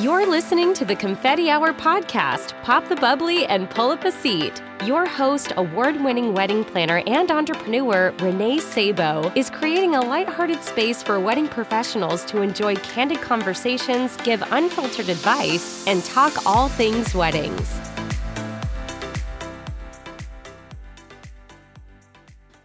You're listening to the Confetti Hour podcast. Pop the bubbly and pull up a seat. Your host, award winning wedding planner and entrepreneur Renee Sabo, is creating a lighthearted space for wedding professionals to enjoy candid conversations, give unfiltered advice, and talk all things weddings.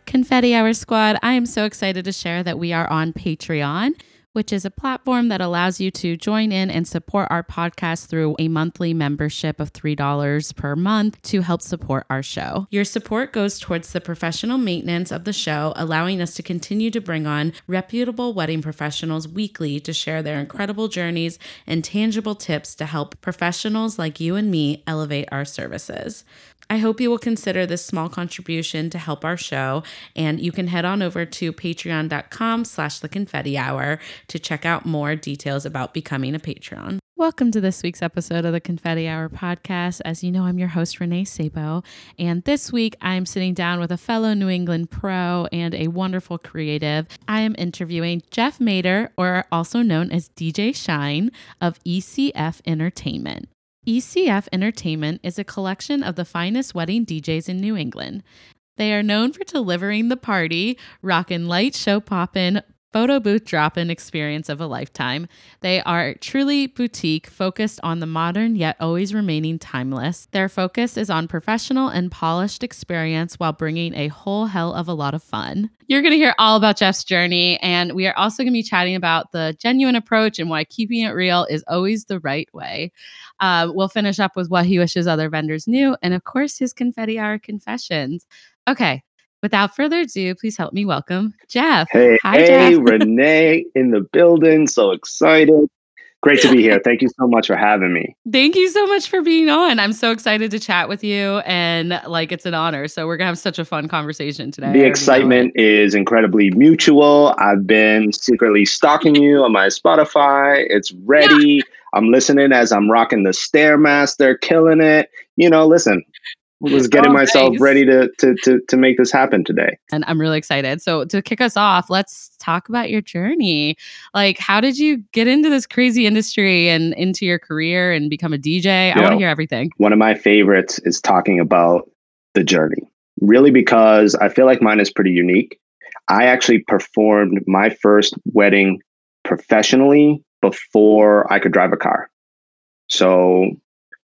Confetti Hour Squad, I am so excited to share that we are on Patreon which is a platform that allows you to join in and support our podcast through a monthly membership of $3 per month to help support our show. Your support goes towards the professional maintenance of the show, allowing us to continue to bring on reputable wedding professionals weekly to share their incredible journeys and tangible tips to help professionals like you and me elevate our services. I hope you will consider this small contribution to help our show, and you can head on over to patreon.com slash the confetti hour to check out more details about becoming a Patreon. Welcome to this week's episode of the Confetti Hour podcast. As you know, I'm your host, Renee Sabo, and this week I'm sitting down with a fellow New England pro and a wonderful creative. I am interviewing Jeff Mader, or also known as DJ Shine of ECF Entertainment. ECF Entertainment is a collection of the finest wedding DJs in New England. They are known for delivering the party, rockin' light show poppin', photo booth drop in experience of a lifetime. They are truly boutique, focused on the modern yet always remaining timeless. Their focus is on professional and polished experience while bringing a whole hell of a lot of fun. You're going to hear all about Jeff's journey, and we are also going to be chatting about the genuine approach and why keeping it real is always the right way. Uh, we'll finish up with what he wishes other vendors knew, and of course, his confetti hour confessions. Okay, without further ado, please help me welcome Jeff. Hey, Hi, hey, Jeff. Renee in the building. So excited. Great to be here. Thank you so much for having me. Thank you so much for being on. I'm so excited to chat with you and like it's an honor. So we're going to have such a fun conversation today. The excitement is incredibly mutual. I've been secretly stalking you on my Spotify. It's ready. Yeah. I'm listening as I'm rocking the Stairmaster, killing it. You know, listen, was getting oh, myself nice. ready to, to to to make this happen today. And I'm really excited. So to kick us off, let's talk about your journey. Like how did you get into this crazy industry and into your career and become a DJ? I want to hear everything. One of my favorites is talking about the journey. Really because I feel like mine is pretty unique. I actually performed my first wedding professionally before I could drive a car. So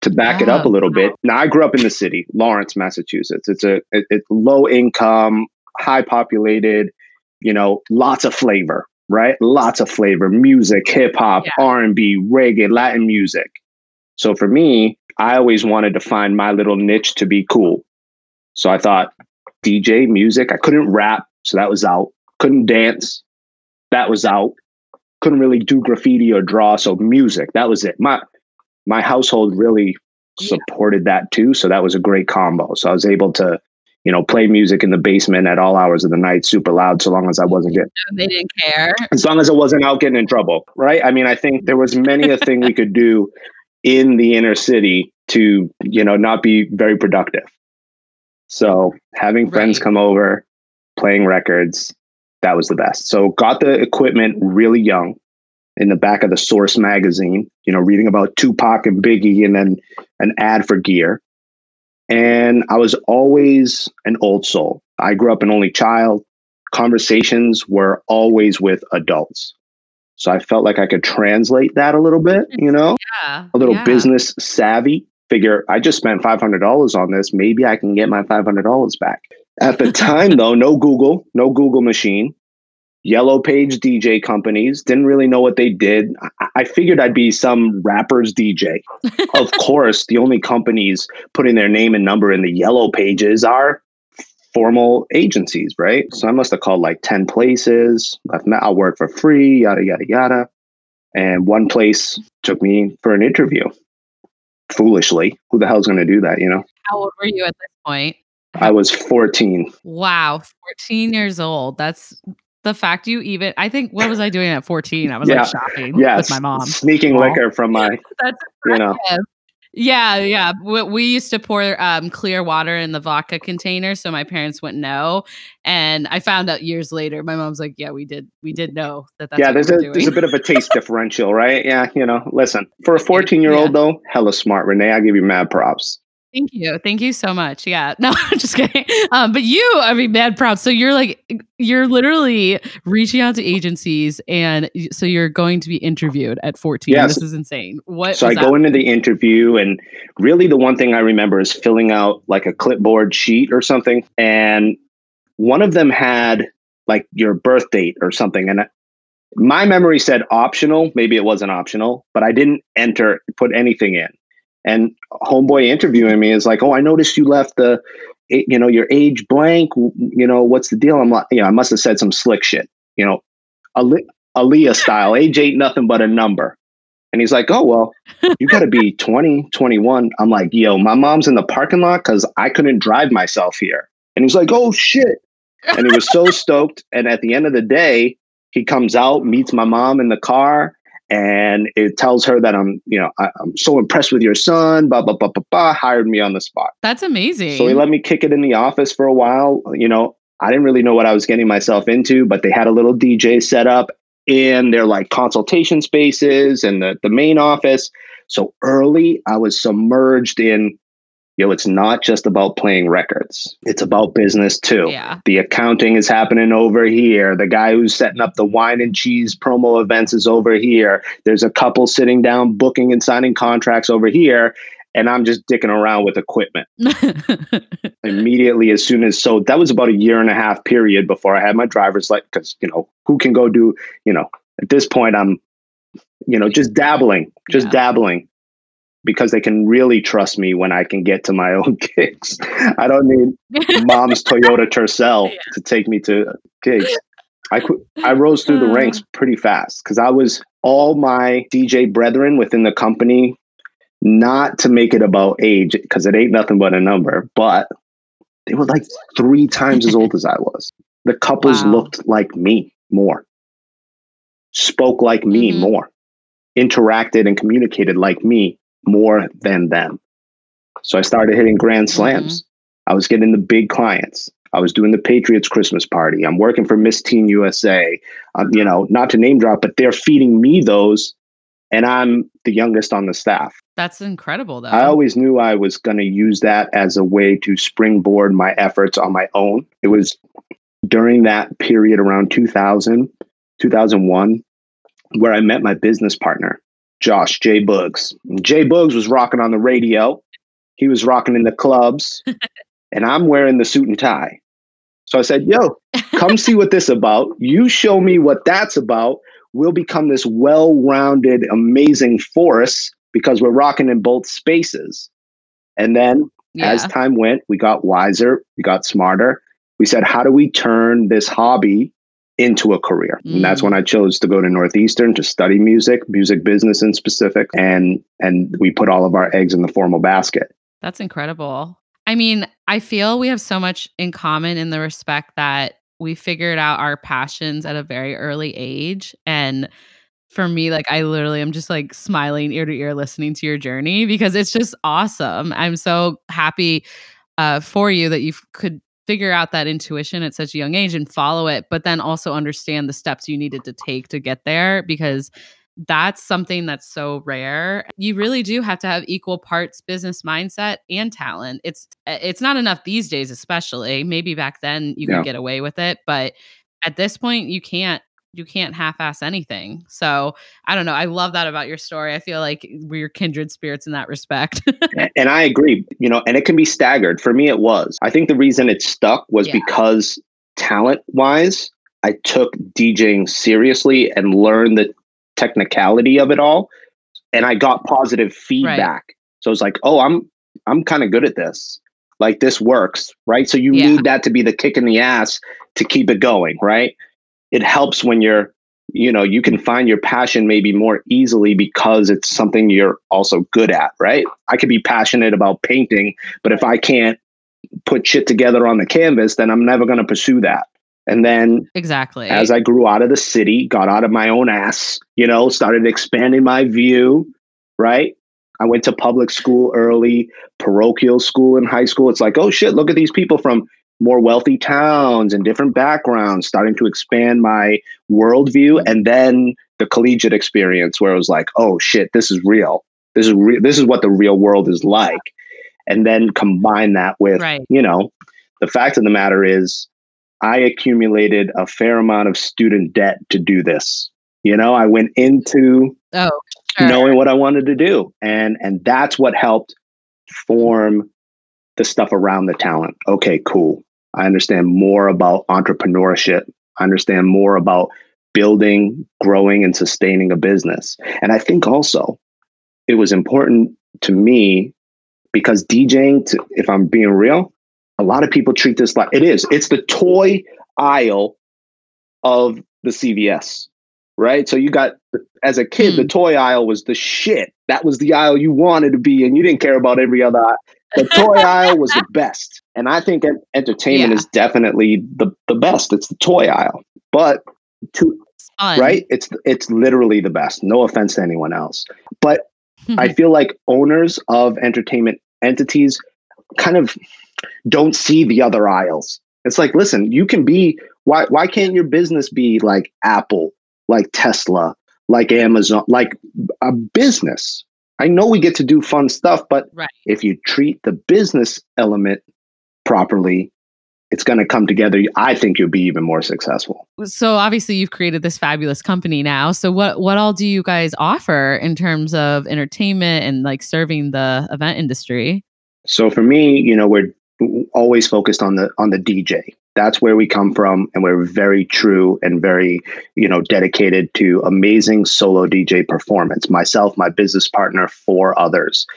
to back it up a oh, little bit. Now, I grew up in the city, Lawrence, Massachusetts. It's a it's low income, high populated, you know, lots of flavor, right? Lots of flavor, music, hip hop, yeah. R and B, reggae, Latin music. So for me, I always wanted to find my little niche to be cool. So I thought DJ music. I couldn't rap, so that was out. Couldn't dance, that was out. Couldn't really do graffiti or draw, so music, that was it. My my household really supported that too. So that was a great combo. So I was able to, you know, play music in the basement at all hours of the night, super loud, so long as I wasn't getting. They didn't care. As long as I wasn't out getting in trouble, right? I mean, I think there was many a thing we could do in the inner city to, you know, not be very productive. So having right. friends come over, playing records, that was the best. So got the equipment really young in the back of the Source magazine, you know, reading about Tupac and Biggie and then an ad for gear. And I was always an old soul. I grew up an only child. Conversations were always with adults. So I felt like I could translate that a little bit, you know, yeah, a little yeah. business savvy. Figure I just spent $500 on this. Maybe I can get my $500 back. At the time, though, no Google, no Google machine yellow page DJ companies. Didn't really know what they did. I figured I'd be some rapper's DJ. of course, the only companies putting their name and number in the yellow pages are formal agencies, right? So I must have called like 10 places. I'll work for free, yada, yada, yada. And one place took me for an interview. Foolishly. Who the hell's going to do that, you know? How old were you at this point? I was 14. Wow, 14 years old. That's the fact you even I think what was I doing at 14? I was yeah. like shopping yes. with my mom. Sneaking liquor from my That's you know. Yeah, yeah. We, we used to pour um, clear water in the vodka container, so my parents wouldn't know. And I found out years later. My mom's like, "Yeah, we did. We did know that." That's yeah, there's a there's a bit of a taste differential, right? Yeah, you know. Listen, for a 14 year old though, hella smart, Renee. I give you mad props. Thank you. Thank you so much. Yeah. No, I'm just kidding. Um, but you, I mean, mad proud. So you're like, you're literally reaching out to agencies and so you're going to be interviewed at 14. Yes. This is insane. What? So I that? go into the interview and really the one thing I remember is filling out like a clipboard sheet or something. And one of them had like your birth date or something. And my memory said optional. Maybe it wasn't optional, but I didn't enter, put anything in. And homeboy interviewing me is like, "Oh, I noticed you left the, you know, your age blank. You know, what's the deal?" I'm like, "You know, I must have said some slick shit. You know, Aaliyah style. age ain't nothing but a number." And he's like, "Oh well, you got to be 20, 21." I'm like, "Yo, my mom's in the parking lot because I couldn't drive myself here." And he's like, "Oh shit!" And he was so stoked. And at the end of the day, he comes out, meets my mom in the car, and it tells her that I'm, you know, I, am so impressed with your son, blah, blah, blah, blah, blah, hired me on the spot. That's amazing. So he let me kick it in the office for a while. You know, I didn't really know what I was getting myself into, but they had a little DJ set up in their like consultation spaces and the, the main office. So early, I was submerged in yo, it's not just about playing records. It's about business too. Yeah. The accounting is happening over here. The guy who's setting up the wine and cheese promo events is over here. There's a couple sitting down booking and signing contracts over here. And I'm just dicking around with equipment. Immediately, as soon as so, that was about a year and a half period before I had my driver's license. Because you know, who can go do? You know, at this point, I'm, you know, just dabbling, just yeah. dabbling because they can really trust me when I can get to my own gigs. I don't need mom's Toyota Tercel yeah. to take me to gigs. I I rose through the ranks uh. pretty fast because I was all my DJ brethren within the company. Not to make it about age because it ain't nothing but a number, but they were like three times as old as I was. The couples wow. looked like me more, spoke like me mm-hmm. more, interacted and communicated like me more than them. So I started hitting grand slams. Mm-hmm. I was getting the big clients. I was doing the Patriots Christmas party. I'm working for Miss Teen USA. Um, you know, not to name drop, but they're feeding me those, and I'm the youngest on the staff. That's incredible, though. I always knew I was going to use that as a way to springboard my efforts on my own. It was during that period around 2000, 2001, where I met my business partner. Josh J Boogs. J Boogs was rocking on the radio. He was rocking in the clubs, and I'm wearing the suit and tie. So I said, "Yo, come see what this about. You show me what that's about. We'll become this well-rounded, amazing force because we're rocking in both spaces." And then, yeah. as time went, we got wiser, we got smarter. We said, "How do we turn this hobby into a career. Mm. And that's when I chose to go to Northeastern to study music, music business in specific, and and we put all of our eggs in the formal basket. That's incredible. I mean, I feel we have so much in common in the respect that we figured out our passions at a very early age and for me like I literally am just like smiling ear to ear listening to your journey because it's just awesome. I'm so happy uh, for you that you could figure out that intuition at such a young age and follow it, but then also understand the steps you needed to take to get there because that's something that's so rare. You really do have to have equal parts business mindset and talent. It's eh, it's not enough these days especially. Maybe back then you yeah. could get away with it, but at this point you can't you can't half-ass anything. So I don't know. I love that about your story. I feel like we're kindred spirits in that respect. and I agree. You know, and it can be staggered. For me, it was. I think the reason it stuck was yeah. because talent-wise, I took DJing seriously and learned the technicality of it all, and I got positive feedback. Right. So it's like, oh, I'm I'm kind of good at this. Like this works, right? So you yeah. need that to be the kick in the ass to keep it going, right? It helps when you're you know you can find your passion maybe more easily because it's something you're also good at right? I could be passionate about painting but if i can't put shit together on the canvas then i'm never going to pursue that. And then exactly. as i grew out of the city got out of my own ass you know started expanding my view right? I went to public school early, parochial school in high school. It's like, oh shit, look at these people from more wealthy towns and different backgrounds, starting to expand my worldview. Mm-hmm. And then the collegiate experience where it was like, oh shit, this is real. This is real. This is what the real world is like. And then combine that with, right. you know, the fact of the matter is, I accumulated a fair amount of student debt to do this. You know, I went into oh, sure. knowing what I wanted to do, and and that's what helped form the stuff around the talent. Okay, cool. I understand more about entrepreneurship. I understand more about building, growing, and sustaining a business. And I think also it was important to me because DJing, to, if I'm being real, a lot of people treat this like it is. It's the toy aisle of the CVS, right? So you got, as a kid, mm. the hmm. toy aisle was the shit. That was the aisle you wanted to be, and you didn't care about every other aisle. The toy aisle was the best. And I think entertainment yeah. is definitely the, the best. It's the toy aisle. But to Fun. right? It's it's literally the best. No offense to anyone else. But I feel like owners of entertainment entities kind of don't see the other aisles. It's like, listen, you can be why why can't your business be like Apple, like Tesla, like Amazon, like a business? I know we get to do fun stuff, but right. if you treat the business element properly, it's going to come together. I think you'll be even more successful. So obviously you've created this fabulous company now. So what what all do you guys offer in terms of entertainment and like serving the event industry? So for me, you know, we're always focused on the on the DJ. That's where we come from, and we're very true and very, you know, dedicated to amazing solo DJ performance. Myself, my business partner, four others.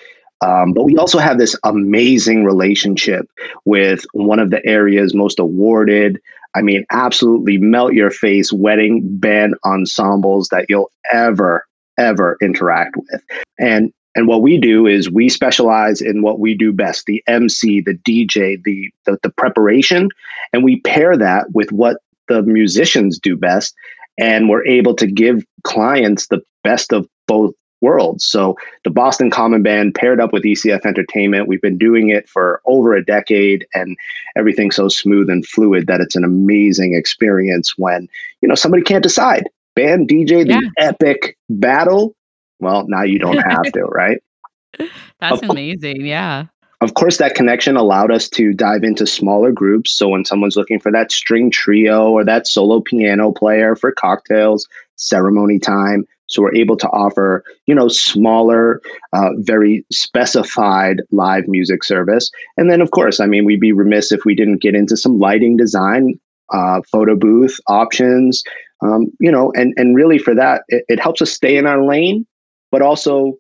Um, but we also have this amazing relationship with one of the area's most awarded, I mean, absolutely melt your face wedding band ensembles that you'll ever, ever interact with. And and what we do is we specialize in what we do best the MC, the DJ, the, the, the preparation, and we pair that with what the musicians do best. And we're able to give clients the best of both worlds. So the Boston Common Band paired up with ECF Entertainment. We've been doing it for over a decade and everything's so smooth and fluid that it's an amazing experience when, you know, somebody can't decide. Band DJ, the yeah. epic battle. Well, now you don't have to, right? That's of, amazing. Yeah. Of course, that connection allowed us to dive into smaller groups. So when someone's looking for that string trio or that solo piano player for cocktails, ceremony time, so we're able to offer, you know, smaller, uh, very specified live music service. And then, of course, I mean, we'd be remiss if we didn't get into some lighting design, uh, photo booth options, um, you know, and and really for that, it, it helps us stay in our lane, but also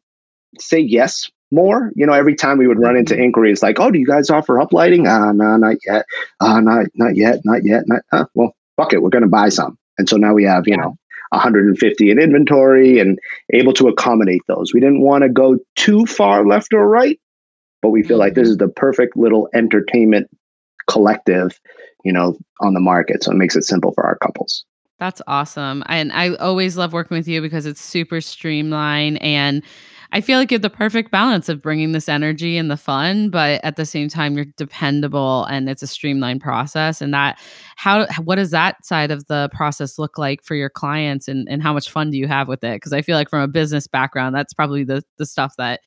say yes more. You know, every time we would run into mm-hmm. inquiries like, "Oh, do you guys offer up lighting?" Ah, no, not yet. Ah, uh, not not yet, not yet. Not uh, well, fuck it, we're going to buy some. And so now we have, you know, 150 in inventory and able to accommodate those. We didn't want to go too far left or right, but we feel like this mm-hmm. is the perfect little entertainment collective, you know, on the market. So it makes it simple for our couples. That's awesome. And I always love working with you because it's super streamlined and I feel like you have the perfect balance of bringing this energy and the fun, but at the same time, you're dependable and it's a streamlined process. And that, how, what does that side of the process look like for your clients and, and how much fun do you have with it? Because I feel like from a business background, that's probably the, the stuff that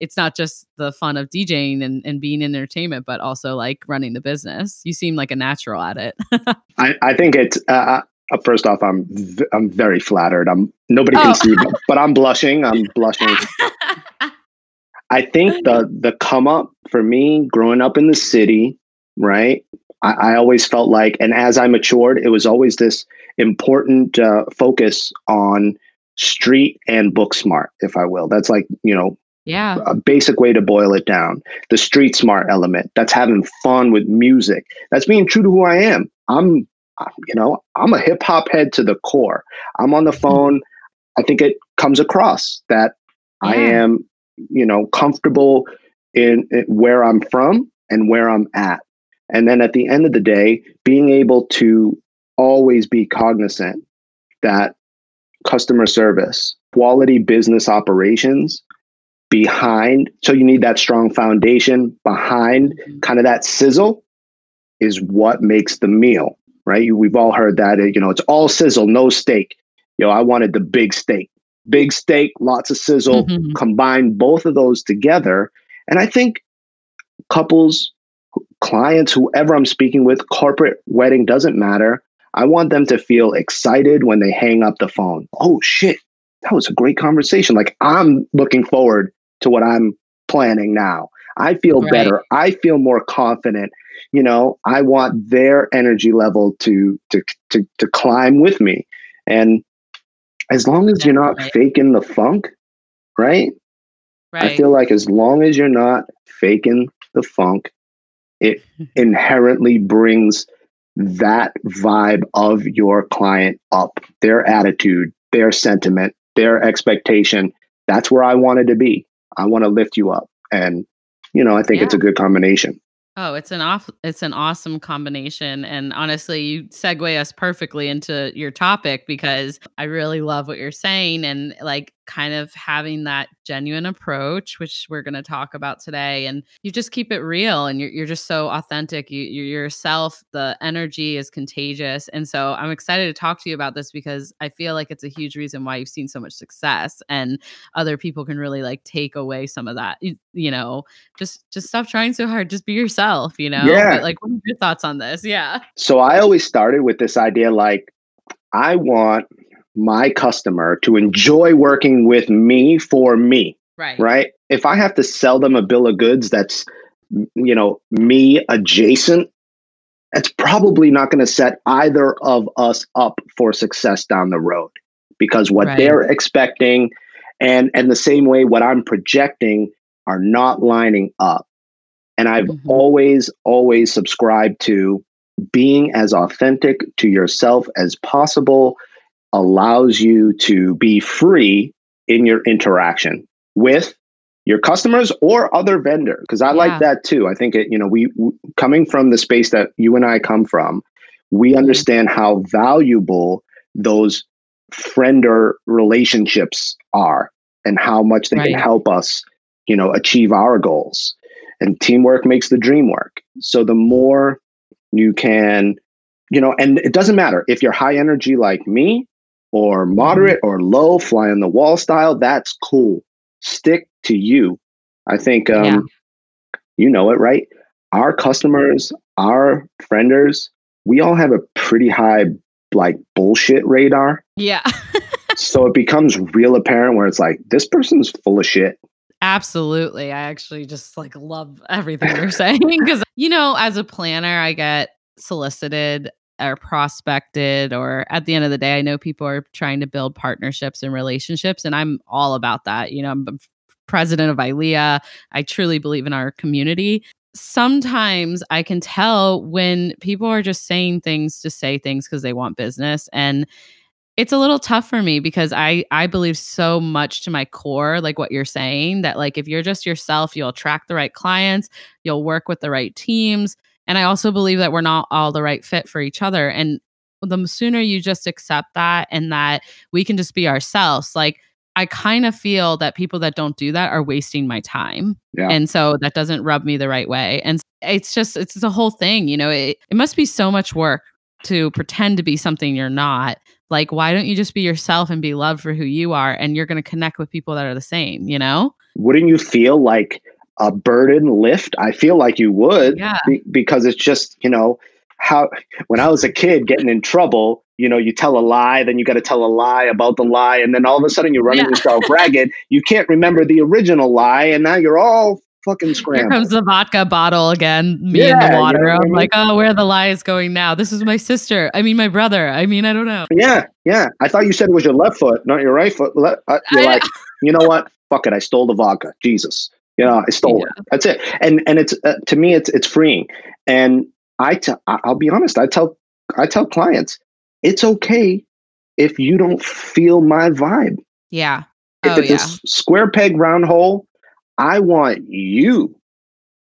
it's not just the fun of DJing and, and being in entertainment, but also like running the business. You seem like a natural at it. I, I think it's, uh, uh, first off, I'm v- I'm very flattered. I'm nobody can oh. see, but, but I'm blushing. I'm blushing. I think the the come up for me, growing up in the city, right? I, I always felt like, and as I matured, it was always this important uh, focus on street and book smart, if I will. That's like you know yeah a basic way to boil it down the street smart element that's having fun with music that's being true to who i am i'm you know, I'm a hip hop head to the core. I'm on the mm-hmm. phone. I think it comes across that yeah. I am, you know, comfortable in, in where I'm from and where I'm at. And then at the end of the day, being able to always be cognizant that customer service, quality business operations behind. So you need that strong foundation behind mm-hmm. kind of that sizzle is what makes the meal, right? We've all heard that, you know, it's all sizzle, no steak. You know, I wanted the big steak, big steak, lots of sizzle, mm-hmm. combine both of those together. And I think couples, clients, whoever I'm speaking with, corporate wedding doesn't matter. I want them to feel excited when they hang up the phone. Oh shit, that was a great conversation. Like I'm looking forward to what I'm planning now. I feel right. better. I feel more confident. You know, I want their energy level to to to to climb with me. And as long as you're not faking the funk, right? Right. I feel like as long as you're not faking the funk, it inherently brings that vibe of your client up, their attitude, their sentiment, their expectation. That's where I wanted to be. I want to lift you up. And, you know, I think yeah. it's a good combination. Oh, it's an off it's an awesome combination and honestly you segue us perfectly into your topic because I really love what you're saying and like kind of having that genuine approach which we're going to talk about today and you just keep it real and you're, you're just so authentic. You, you're yourself the energy is contagious and so i'm excited to talk to you about this because i feel like it's a huge reason why you've seen so much success and other people can really like take away some of that. You, you know just just stop trying so hard. Just be yourself you know? Yeah. But, like what are your thoughts on this? Yeah. So i always started with this idea like i want my customer to enjoy working with me for me. Right. Right. If I have to sell them a bill of goods that's, you know, me adjacent, it's probably not going to set either of us up for success down the road because what right. they're expecting and and the same way what I'm projecting are not lining up. And I've mm-hmm. always always subscribed to being as authentic to yourself as possible allows you to be free in your interaction with your customers or other vendors because i yeah. like that too i think it you know we, coming from the space that you and i come from we mm-hmm. understand how valuable those friendor relationships are and how much they right. can help us you know achieve our goals and teamwork makes the dream work so the more you can you know and it doesn't matter if you're high energy like me or moderate or low, fly on the wall style, that's cool. Stick to you. I think um, yeah. you know it, right? Our customers, our friendors, we all have a pretty high like bullshit radar. Yeah. so it becomes real apparent where it's like this person's full of shit. Absolutely. I actually just like love everything you're saying because you know, as a planner, I get solicited or prospected or at the end of the day i know people are trying to build partnerships and relationships and i'm all about that you know i'm president of ILEA i truly believe in our community. Sometimes i can tell when people are just saying things to say things because they want business and it's a little tough for me because i i believe so much to my core like what you're saying that like if you're just yourself you'll attract the right clients you'll work with the right teams and I also believe that we're not all the right fit for each other. And the sooner you just accept that and that we can just be ourselves, like I kind of feel that people that don't do that are wasting my time. Yeah. And so that doesn't rub me the right way. And it's just, it's the whole thing, you know, it, it must be so much work to pretend to be something you're not. Like, why don't you just be yourself and be loved for who you are? And you're going to connect with people that are the same, you know? Wouldn't you feel like a burden lift? I feel like you would yeah. be, because it's just, you know, how when I was a kid getting in trouble, you know, you tell a lie, then you got to tell a lie about the lie, and then all of a sudden you're running yeah. yourself ragged. You can't remember the original lie, and now you're all fucking scrambled. Here comes the vodka bottle again, me yeah, in the water. You know I'm I mean? like, oh, where the lie is going now? This is my sister. I mean, my brother. I mean, I don't know. Yeah, yeah. I thought you said it was your left foot, not your right foot. Uh, you're like, you know what? Fuck it. I stole the vodka. Jesus. You know, I stole yeah. it. That's it. And and it's uh, to me, it's it's freeing. And I t- I'll be honest. I tell I tell clients, it's okay if you don't feel my vibe. Yeah. If oh, it's yeah. square peg round hole, I want you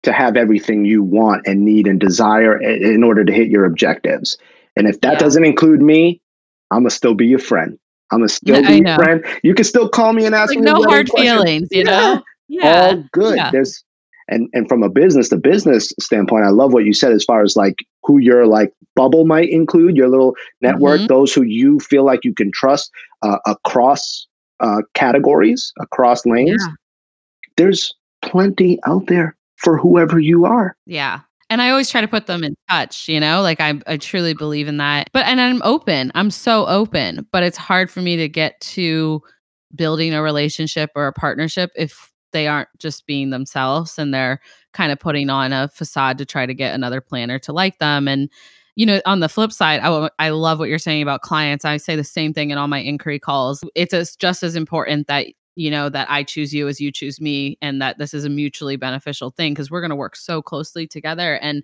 to have everything you want and need and desire in order to hit your objectives. And if that yeah. doesn't include me, I'm gonna still be your friend. I'm gonna still yeah, be your friend. You can still call me and ask like me. No hard feelings, you know. Yeah. All good. Yeah. There's and and from a business to business standpoint, I love what you said as far as like who your like bubble might include, your little network, mm-hmm. those who you feel like you can trust uh, across uh, categories, across lanes. Yeah. There's plenty out there for whoever you are. Yeah. And I always try to put them in touch, you know, like I, I truly believe in that. But, and I'm open, I'm so open, but it's hard for me to get to building a relationship or a partnership if they aren't just being themselves and they're kind of putting on a facade to try to get another planner to like them. And, you know, on the flip side, I, I love what you're saying about clients. I say the same thing in all my inquiry calls. It's just as important that you know that i choose you as you choose me and that this is a mutually beneficial thing because we're going to work so closely together. And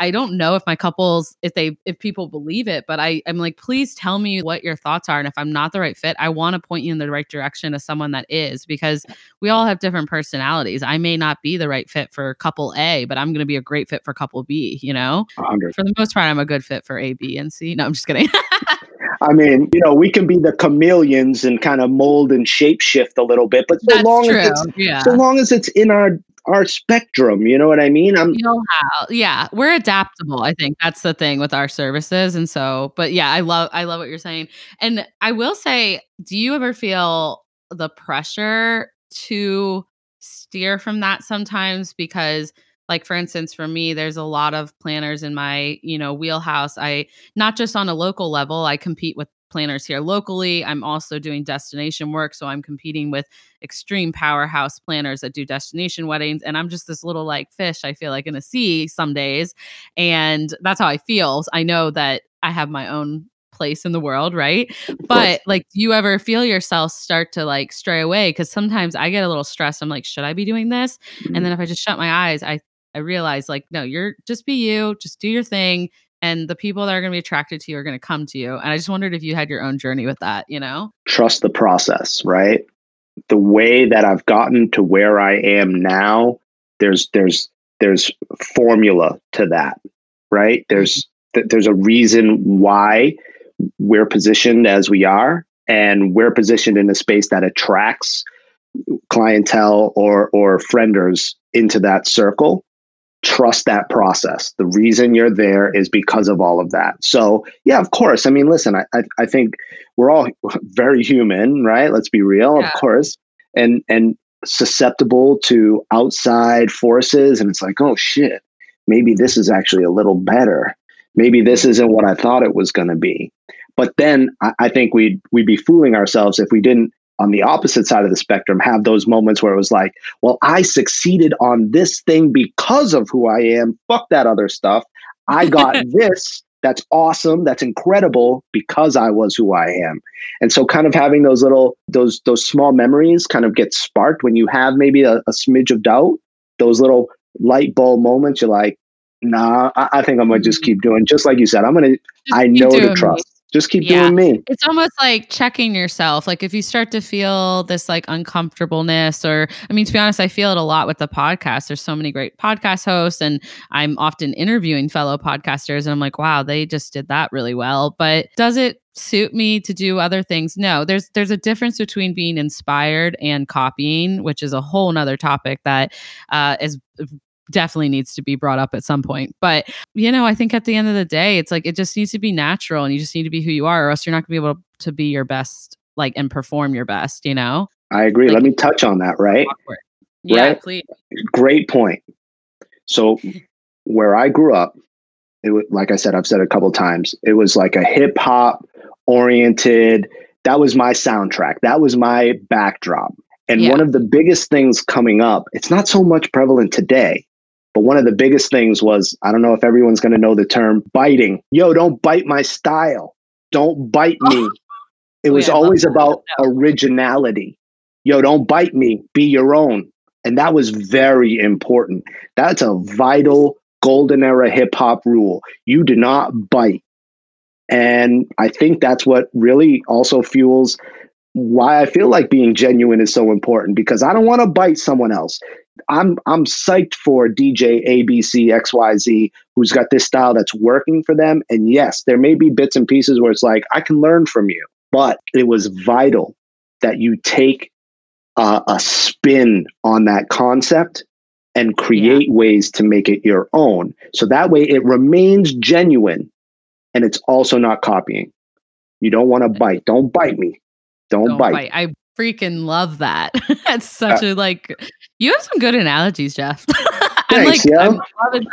i don't know if my couples if they if people believe it but i i'm like please tell me what your thoughts are and if i'm not the right fit i want to point you in the right direction to someone that is because we all have different personalities. I may not be the right fit for couple a but i'm going to be a great fit for couple b you know? 100. for the most part i'm a good fit for a b and c. No i'm just kidding I mean, you know, we can be the chameleons and kind of mold and shape shift a little bit, but so That's long true. as it's yeah. so long as it's in our our spectrum, you know what I mean? I'm yeah, we're adaptable. I think that's the thing with our services, and so, but yeah, I love I love what you're saying, and I will say, do you ever feel the pressure to steer from that sometimes because? Like for instance for me there's a lot of planners in my you know wheelhouse i not just on a local level i compete with planners here locally i'm also doing destination work so i'm competing with extreme powerhouse planners that do destination weddings and i'm just this little like fish i feel like in a sea some days and that's how i feel i know that i have my own place in the world, right? But like, do you ever feel yourself start to like stray away? Because sometimes I get a little stressed. I'm like, should I be doing this? Mm-hmm. And then if I just shut my eyes, I I realized like, no, you're just be you, just do your thing. And the people that are going to be attracted to you are going to come to you. And I just wondered if you had your own journey with that, you know? Trust the process, right? The way that I've gotten to where I am now, there's, there's, there's formula to that, right? There's, mm-hmm. there's a reason why we're positioned as we are and we're positioned in a space that attracts clientele or or friendors into that circle trust that process. The reason you're there is because of all of that. So, yeah, of course. I mean, listen, I, I, I think we're all very human, right? Let's be real, yeah. of course, and and susceptible to outside forces. And it's like, oh shit, maybe this is actually a little better. Maybe this isn't what I thought it was going to be. But then I, I think we'd we'd be fooling ourselves if we didn't on the opposite side of the spectrum have those moments where it was like, well, I succeeded on this thing because of who I am. Fuck that other stuff. I got this. That's awesome. That's incredible because I was who I am. And so kind of having those little those those small memories kind of get sparked when you have maybe a, a smidge of doubt, those little light bulb moments, you're like, nah, I, I think I'm gonna just mm-hmm. keep doing just like you said. I'm gonna just I know to trust. Just keep yeah. doing me. It's almost like checking yourself. Like if you start to feel this like uncomfortableness, or I mean, to be honest, I feel it a lot with the podcast. There's so many great podcast hosts, and I'm often interviewing fellow podcasters, and I'm like, wow, they just did that really well. But does it suit me to do other things no there's there's a difference between being inspired and copying which is a whole nother topic that uh, is definitely needs to be brought up at some point. But, you know, I think at the end of the day, it's like it just needs to be natural and you just need to be who you are, or else you're not going to be able to be your best, like, and perform your best, you know? I agree. Like, Let me touch on that, right? Awkward. Yeah, right? please. Great point. So, where I grew up, it was, like I said, I've said a couple times, it was like a hip hop oriented, that was my soundtrack. That was my backdrop. And yeah. one of the biggest things coming up, it's not so much prevalent today, but one of the biggest things was I don't know if everyone's going to know the term biting. Yo, don't bite my style. Don't bite me. It was yeah, always about originality. Yo, don't bite me. Be your own. And that was very important. That's a vital golden era hip hop rule. You do not bite. And I think that's what really also fuels why I feel like being genuine is so important because I don't want to bite someone else. I'm I'm psyched for DJ ABC XYZ who's got this style that's working for them. And yes, there may be bits and pieces where it's like, I can learn from you. But it was vital that you take a, a spin on that concept and create yeah. ways to make it your own. So that way it remains genuine and it's also not copying. You don't want to bite. Don't bite me. Don't, don't bite. bite. I freaking love that. That's such uh, a like you have some good analogies, Jeff. I'm thanks, like yeah. I'm,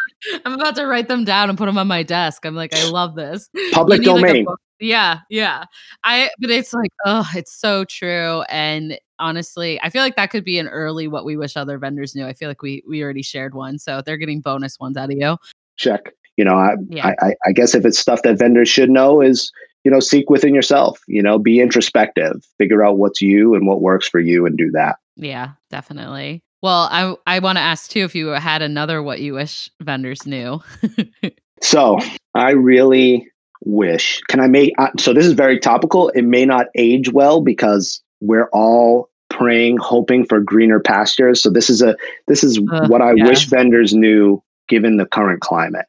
I'm, about to write them down and put them on my desk. I'm like, I love this. Public domain. Like yeah, yeah. I but it's like, oh, it's so true. And honestly, I feel like that could be an early what we wish other vendors knew. I feel like we we already shared one, so they're getting bonus ones out of you. Check. You know, I yeah. I, I guess if it's stuff that vendors should know is you know seek within yourself. You know, be introspective, figure out what's you and what works for you, and do that. Yeah, definitely. Well, I I want to ask too if you had another what you wish vendors knew. so I really wish. Can I make? Uh, so this is very topical. It may not age well because we're all praying, hoping for greener pastures. So this is a this is uh, what I yeah. wish vendors knew given the current climate.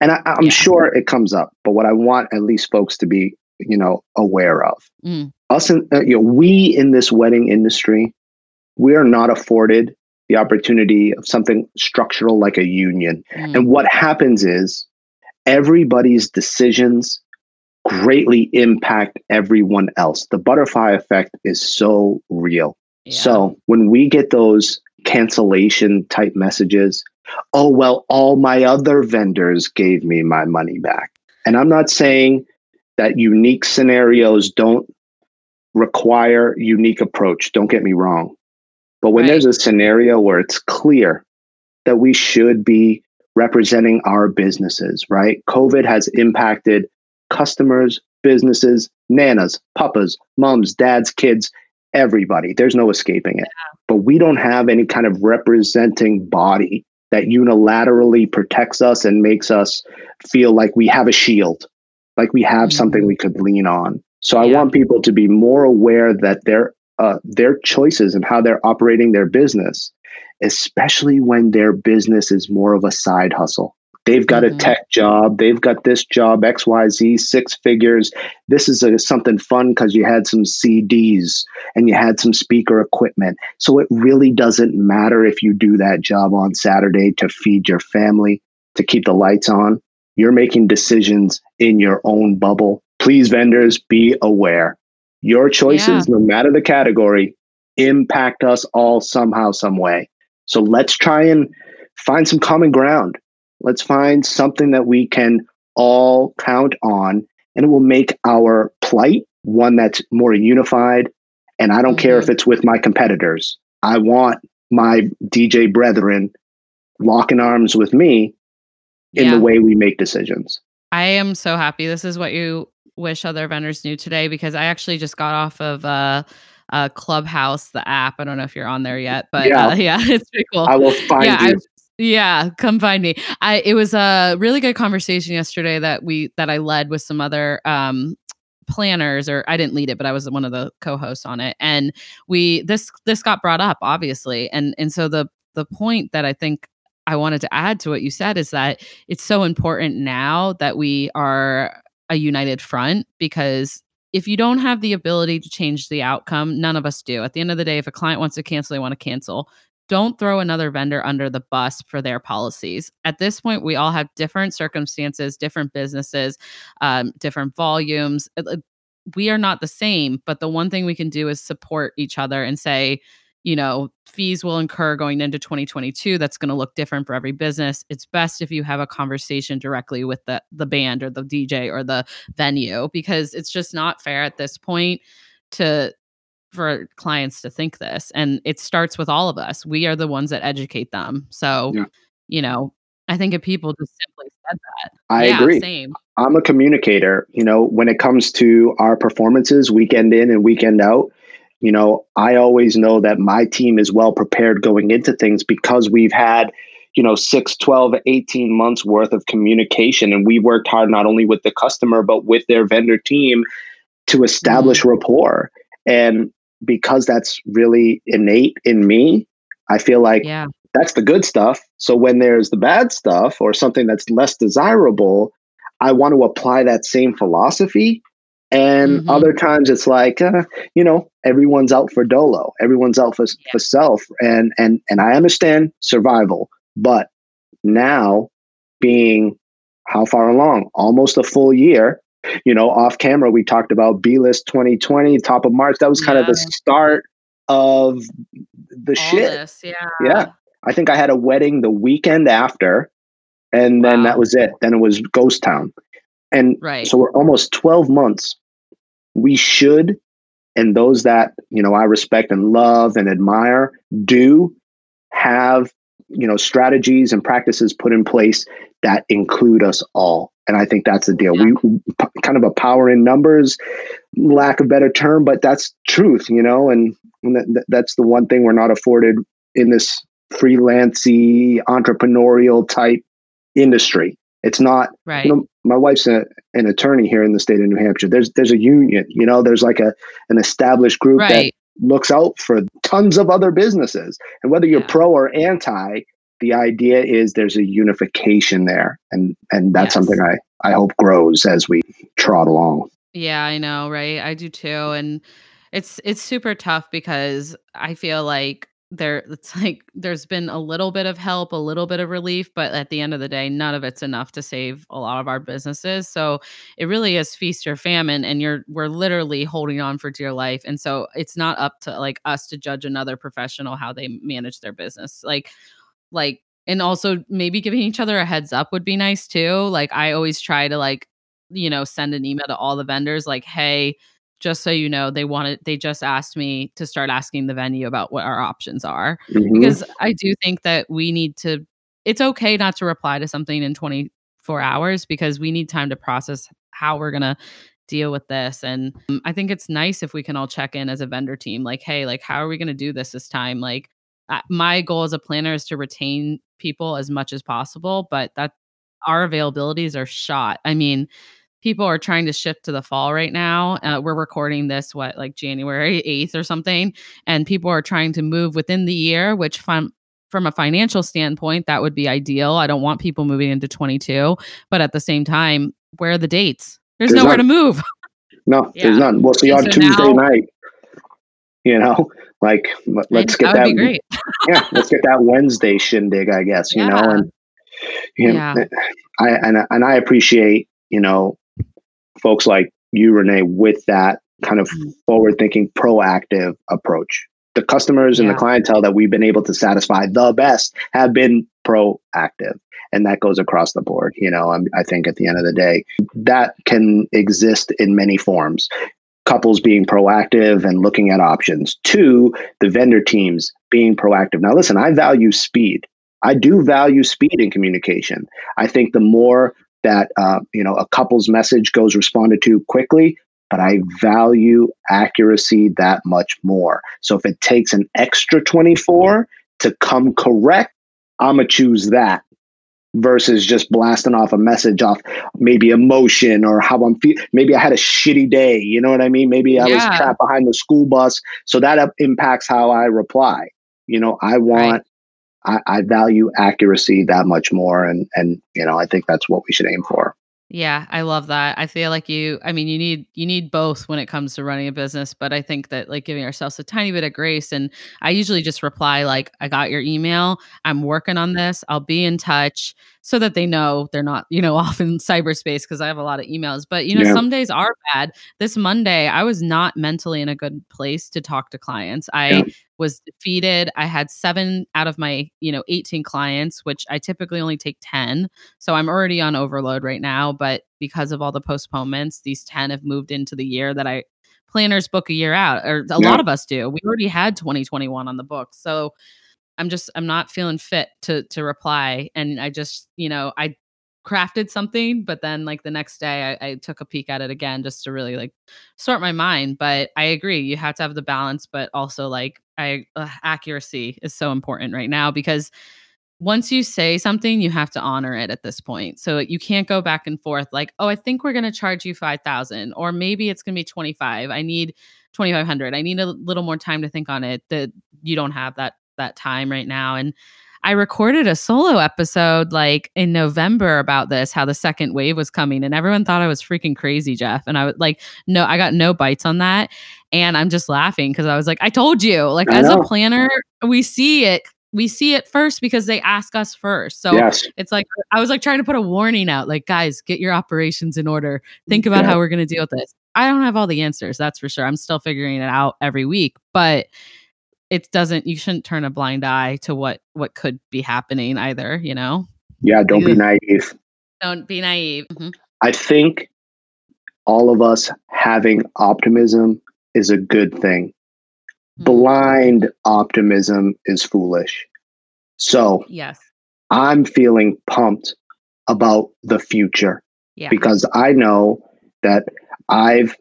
And I, am yeah. sure it comes up, but what I want at least folks to be, you know, aware of mm. us, and uh, you know, we in this wedding industry, we are not afforded the opportunity of something structural like a union. Mm. And what happens is everybody's decisions greatly impact everyone else. The butterfly effect is so real. Yeah. So when we get those cancellation type messages, oh, well, all my other vendors gave me my money back. And I'm not saying that unique scenarios don't require unique approach. Don't get me wrong. But when right. there's a scenario where it's clear that we should be representing our businesses, right? COVID has impacted customers, businesses, nanas, papas, moms, dads, kids, everybody. There's no escaping it. Yeah. But we don't have any kind of representing body that unilaterally protects us and makes us feel like we have a shield, like we have mm-hmm. something we could lean on. So yeah. I want people to be more aware that their uh, their choices and how they're operating their business especially when their business is more of a side hustle. They've got mm-hmm. a tech job. They've got this job, XYZ, six figures. This is a, something fun because you had some CDs and you had some speaker equipment. So it really doesn't matter if you do that job on Saturday to feed your family, to keep the lights on. You're making decisions in your own bubble. Please, vendors, be aware. Your choices, yeah. no matter the category, impact us all somehow, some way. So let's try and find some common ground. Let's find something that we can all count on, and it will make our plight one that's more unified. And I don't mm-hmm. care if mm-hmm. it's with my competitors. I want my DJ brethren locking arms with me in yeah. the way we make decisions. I am so happy. This is what you wish other vendors knew today because I actually just got off of uh uh, Clubhouse, the app. I don't know if you're on there yet, but yeah, uh, yeah it's pretty cool. I will find yeah, you. Yeah, come find me. I it was a really good conversation yesterday that we that I led with some other um planners or I didn't lead it but I was one of the co-hosts on it and we this this got brought up obviously and and so the the point that I think I wanted to add to what you said is that it's so important now that we are a united front because if you don't have the ability to change the outcome, none of us do. At the end of the day, if a client wants to cancel, they want to cancel. Don't throw another vendor under the bus for their policies. At this point, we all have different circumstances, different businesses, um, different volumes. We are not the same, but the one thing we can do is support each other and say, you know, fees will incur going into 2022. That's going to look different for every business. It's best if you have a conversation directly with the the band or the DJ or the venue because it's just not fair at this point to for clients to think this. And it starts with all of us. We are the ones that educate them. So, yeah. you know, I think if people just simply said that. I yeah, agree. Same. I'm a communicator. You know, when it comes to our performances, weekend in and weekend out, you know, I always know that my team is well prepared going into things because we've had, you know, 6, 12, 18 months worth of communication. And we worked hard not only with the customer, but with their vendor team to establish mm-hmm. rapport. And because that's really innate in me, I feel like yeah. that's the good stuff. So when there's the bad stuff or something that's less desirable, I want to apply that same philosophy And mm-hmm. other times it's like, uh, you know, everyone's out for dolo, everyone's out for, yeah. for self. And, and, and I understand survival, but now being how far along? Almost a full year. You know, off camera, we talked about B list 2020, top of March. That was kind yeah. of the start of the All shit. This, yeah. Yeah. I think I had a wedding the weekend after, and then wow. that was it. Then it was Ghost Town. And right. so we're almost 12 months. We should, and those that, you know, I respect and love and admire do have, you know, strategies and practices put in place that include us all. And I think that's the deal. Yeah. We kind of a power in numbers, lack of better term, but that's truth, you know, and, and that's the one thing we're not afforded in this freelancy entrepreneurial type industry. It's not right. You know, my wife's a, an attorney here in the state of New Hampshire. There's there's a union, you know, there's like a an established group right. that looks out for tons of other businesses. And whether you're yeah. pro or anti, the idea is there's a unification there. And and that's yes. something I, I hope grows as we trot along. Yeah, I know, right? I do too. And it's it's super tough because I feel like there it's like there's been a little bit of help a little bit of relief but at the end of the day none of it's enough to save a lot of our businesses so it really is feast or famine and you're we're literally holding on for dear life and so it's not up to like us to judge another professional how they manage their business like like and also maybe giving each other a heads up would be nice too like i always try to like you know send an email to all the vendors like hey just so you know, they wanted they just asked me to start asking the venue about what our options are mm-hmm. because I do think that we need to it's okay not to reply to something in 24 hours because we need time to process how we're going to deal with this and um, I think it's nice if we can all check in as a vendor team like hey, like how are we going to do this this time? Like my goal as a planner is to retain people as much as possible, but that our availabilities are shot. I mean, people are trying to shift to the fall right now. Uh, we're recording this what like January 8th or something and people are trying to move within the year which from from a financial standpoint that would be ideal. I don't want people moving into 22, but at the same time, where are the dates? There's, there's nowhere none. to move. No, yeah. there's none. We'll see on so Tuesday now, night. You know, like let's get that. that yeah, let's get that Wednesday shindig, I guess. You yeah. know, and you know, yeah. I and and I appreciate you know folks like you, Renee, with that kind of mm-hmm. forward thinking, proactive approach. The customers and yeah. the clientele that we've been able to satisfy the best have been proactive. And that goes across the board. You know, I'm, I think at the end of the day, that can exist in many forms couples being proactive and looking at options. Two, the vendor teams being proactive. Now, listen, I value speed. I do value speed in communication. I think the more that uh, you know a couple's message goes responded to quickly but i value accuracy that much more so if it takes an extra 24 to come correct i'm gonna choose that versus just blasting off a message off maybe emotion or how i'm feeling maybe i had a shitty day you know what i mean maybe i yeah. was trapped behind the school bus so that uh, impacts how i reply you know i want right. I, I value accuracy that much more, and and you know I think that's what we should aim for. Yeah, I love that. I feel like you I mean you need you need both when it comes to running a business, but I think that like giving ourselves a tiny bit of grace and I usually just reply like I got your email, I'm working on this, I'll be in touch so that they know they're not, you know, off in cyberspace because I have a lot of emails. But you know, yeah. some days are bad. This Monday, I was not mentally in a good place to talk to clients. I yeah was defeated. I had seven out of my, you know, 18 clients, which I typically only take 10. So I'm already on overload right now. But because of all the postponements, these 10 have moved into the year that I planners book a year out, or a yeah. lot of us do. We already had 2021 on the books. So I'm just I'm not feeling fit to to reply. And I just, you know, I crafted something but then like the next day I, I, took a peek at it again just to really like sort my mind but i agree you have to have the balance but also like i uh, accuracy is so important right now because once you say something you have to honor it at this point so you can't go back and forth like oh i think we're going to charge you 5000 or maybe it's going to be 25 i need 2500 i need a little more time to think on it that you don't have that that time right now and I recorded a solo episode like in November about this, how the second wave was coming, and everyone thought I was freaking crazy, Jeff. And I was like, no, I got no bites on that. And I'm just laughing because I was like, I told you, like, I as a planner, we see it. We see it first because they ask us first. So yes. it's like I was like trying to put a warning out, like, guys, get your operations in order. Think about Yeah. how we're gonna deal with this. I don't have all the answers, that's for sure. I'm still figuring it out every week, but it doesn't you shouldn't turn a blind eye to what what could be happening either, you know? Yeah. Don't be naive. Don't be naive. Mhm. I think all of us having optimism is a good thing. Mhm. Blind optimism is foolish. So Yes. I'm feeling pumped about the future Yeah. because I know that I've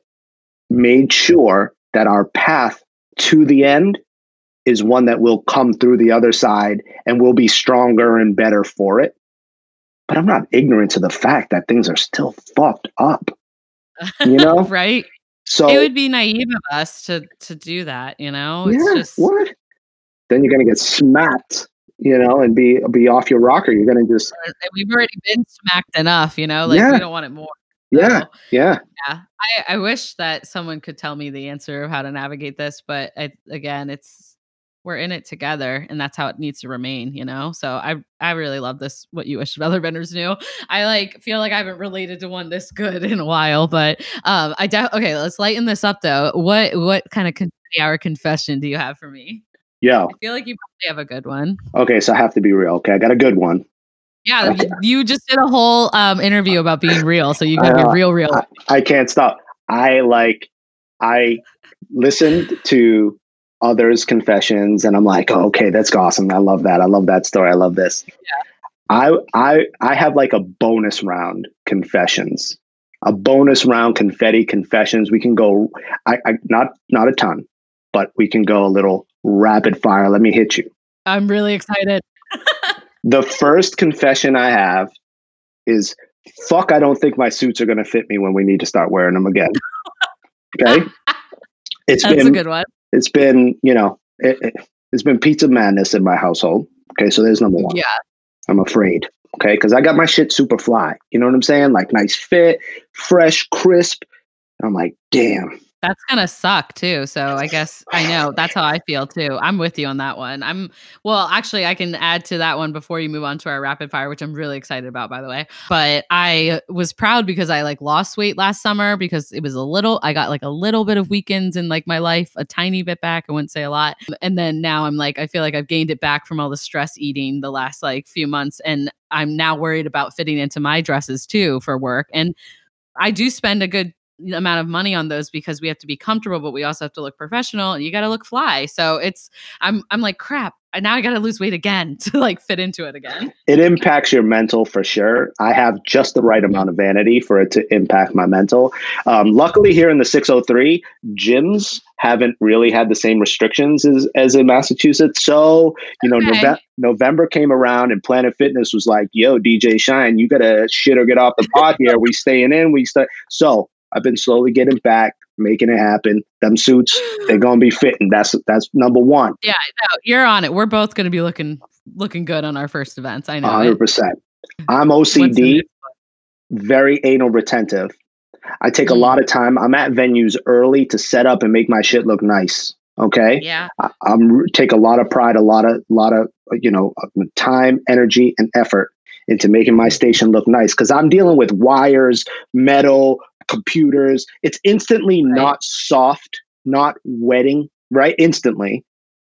made sure that our path to the end is one that will come through the other side and we'll be stronger and better for it. But I'm not ignorant to the fact that things are still fucked up. You know? right? So it would be naive of us to to do that, you know? It's yeah, just what? Then you're gonna get smacked, you know, and be be off your rocker. You're gonna just uh, we've already been smacked enough, you know, like Yeah. we don't want it more. yeah, yeah. yeah. I, I wish that someone could tell me the answer of how to navigate this, but I, again, it's we're in it together, and that's how it needs to remain, you know. So I I really love this. What you wish other vendors knew. I like feel like I haven't related to one this good in a while, but um, I de- okay. Let's lighten this up though. What what kind of confetti hour confession do you have for me? yeah I feel like you probably have a good one. okay, so I have to be real. Okay, I got a good one. Yeah, Okay. you just did a whole um, interview about being real, so you got to be real, real. I, I can't stop. I like I listened to others' confessions and I'm like, oh, okay, that's awesome. I love that. I love that story. I love this. I I I have like a bonus round confessions. A bonus round confetti confessions. We can go I, I not not a ton, but we can go a little rapid fire. Let me hit you. I'm really excited. The first confession I have is fuck, I don't think my suits are going to fit me when we need to start wearing them again. Okay. It's That's been, a good one. It's been, you know, it, it, it's been pizza madness in my household. Okay. So there's number one. Yeah. I'm afraid. Okay. Cause I got my shit super fly. You know what I'm saying? Like nice fit, fresh, crisp. I'm like, damn. That's gonna suck too. So I guess I know that's how I feel too. I'm with you on that one. I'm well, actually, I can add to that one before you move on to our rapid fire, which I'm really excited about, by the way. But I was proud because I like lost weight last summer because it was a little. I got like a little bit of weekends in like my life, a tiny bit back. I wouldn't say a lot. And then now I'm like, I feel like I've gained it back from all the stress eating the last like few months, and I'm now worried about fitting into my dresses too for work. And I do spend a good amount of money on those because we have to be comfortable, but we also have to look professional and you got to look fly. So it's, I'm, I'm like, crap. And now I got to lose weight again to like fit into it again. It impacts your mental for sure. I have just the right amount of vanity for it to impact my mental. Um, luckily, here in the 603, gyms haven't really had the same restrictions as, as in Massachusetts. So, you know, Okay. Nove- November came around and Planet Fitness was like, yo, DJ Shine, you got to shit or get off the pot here. We staying in. We stay. So I've been slowly getting back, making it happen. Them suits, they're going to be fitting. That's, that's number one. No, you're on it. We're both going to be looking, looking good on our first events. I know. Hundred percent. I'm OCD, very anal retentive. I take a Mm. lot of time. I'm at venues early to set up and make my shit look nice. Okay, Yeah. I, I'm take a lot of pride, a lot of, lot of, you know, time, energy, and effort into making my station look nice because I'm dealing with wires, metal, computers. It's instantly Right. not soft, not wetting, right? Instantly.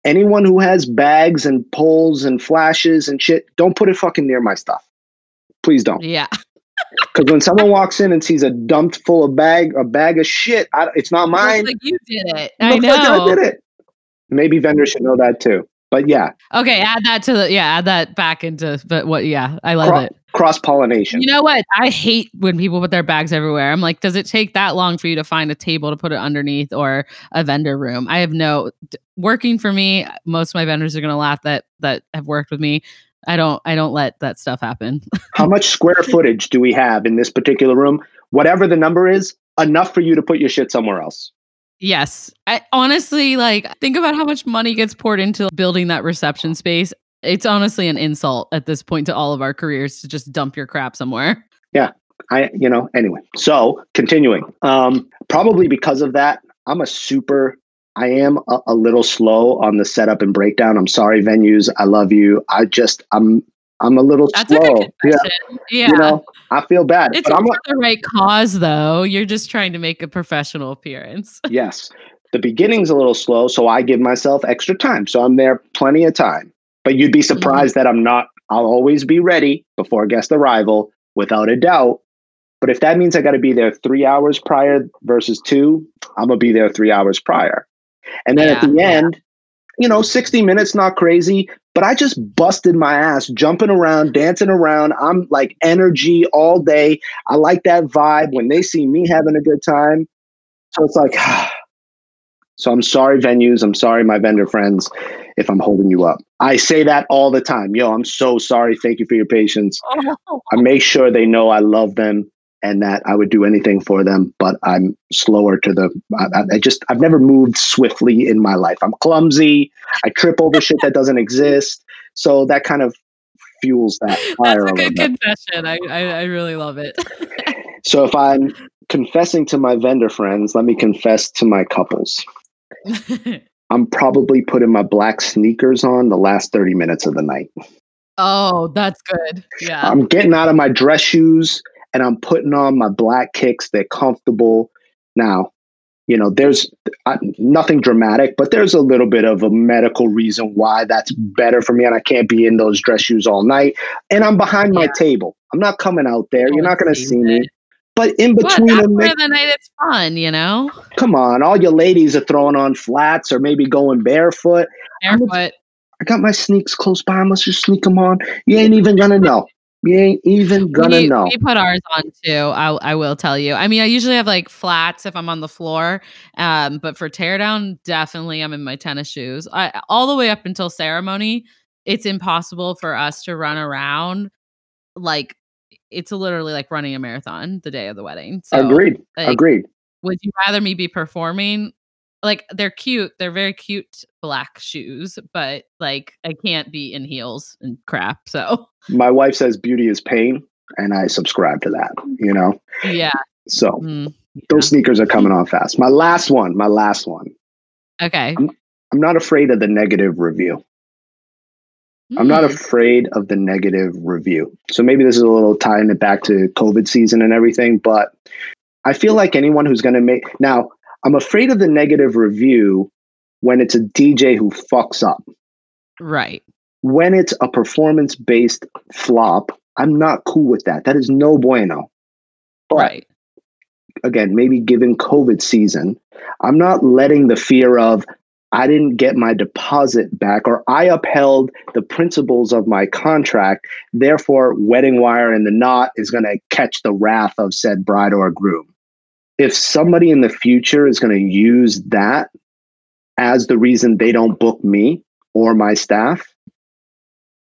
Anyone who has bags and poles and flashes and shit, don't put it fucking near my stuff. Please don't. Yeah. Because when someone walks in and sees a dumped full of bag, a bag of shit, I, it's not mine. Looks like you did it. I like know. I did it. Maybe vendors should know that too. But yeah, Okay. Add that to the, yeah, add that back into, but what, yeah, I love Cro- it. Cross pollination. You know what? I hate when people put their bags everywhere. I'm like, does it take that long for you to find a table to put it underneath or a vendor room? I have no working for me. Most of my vendors are going to laugh that that have worked with me. I don't I don't let that stuff happen. How much square footage do we have in this particular room? Whatever the number is, enough for you to put your shit somewhere else. yes. I honestly like think about how much money gets poured into building that reception space. It's honestly an insult at this point to all of our careers to just dump your crap somewhere. Yeah. I, you know, anyway. So continuing, um, probably because of that, I'm a super, I am a, a little slow on the setup and breakdown. I'm sorry, venues. I love you. I just, I'm, I'm a little That's slow. A yeah. yeah. You know, I feel bad. It's but I'm the right cause, though. You're just trying to make a professional appearance. yes. The beginning's a little slow, so I give myself extra time. So I'm there plenty of time. But you'd be Mm-hmm. surprised that I'm not, I'll always be ready before guest arrival, without a doubt. But if that means I got to be there three hours prior versus two, I'm to be there three hours prior. And then at Yeah, the yeah. end, you know, 60 minutes, not crazy, but I just busted my ass jumping around, dancing around. I'm like energy all day. I like that vibe when they see me having a good time. So it's like, so I'm sorry, venues. I'm sorry, my vendor friends, if I'm holding you up. I say that all the time. Yo, I'm so sorry. Thank you for your patience. I make sure they know I love them and that I would do anything for them, but I'm slower to the. I, I just I've never moved swiftly in my life. I'm clumsy. I trip over shit that doesn't exist. So that kind of fuels that fire That's a good confession. I, I, I really love it. So if I'm confessing to my vendor friends, let me confess to my couples. I'm probably putting my black sneakers on the last 30 minutes of the night. oh, that's good. Yeah. I'm getting out of my dress shoes and I'm putting on my black kicks. They're comfortable. Now, you know, there's uh, nothing dramatic, but there's a little bit of a medical reason why that's better for me. And I can't be in those dress shoes all night. And I'm behind my table. I'm not coming out there. You're not going to see me. But in between part of the night, it's fun, you know? come on, all your ladies are throwing on flats or maybe going barefoot. Barefoot. I got my sneaks close by. Let's just sneak them on. You ain't even gonna know. You ain't even gonna we, know. we put ours on too. I, I will tell you. I mean, I usually have like flats if I'm on the floor, um, but for teardown, definitely I'm in my tennis shoes. I, all the way up until ceremony, it's impossible for us to run around like it's literally like running a marathon the day of the wedding. So, Agreed. like, Agreed. would you rather me be performing? Like they're cute, they're very cute black shoes, but like I can't be in heels and crap. So My wife says beauty is pain, and I subscribe to that. You know. yeah, So mm, those sneakers are coming on fast. My last one. My last one. okay. I'm not afraid of the negative review. I'm not Mm. afraid of the negative review. So maybe this is a little tying it back to COVID season and everything, but I feel like anyone who's going to make now, I'm afraid of the negative review when it's a DJ who fucks up. right. When it's a performance based flop, I'm not cool with that. That is no bueno. But right. again, maybe given COVID season, I'm not letting the fear of I didn't get my deposit back or I upheld the principles of my contract. Therefore, wedding wire and the knot is going to catch the wrath of said bride or groom. If somebody in the future is going to use that as the reason they don't book me or my staff,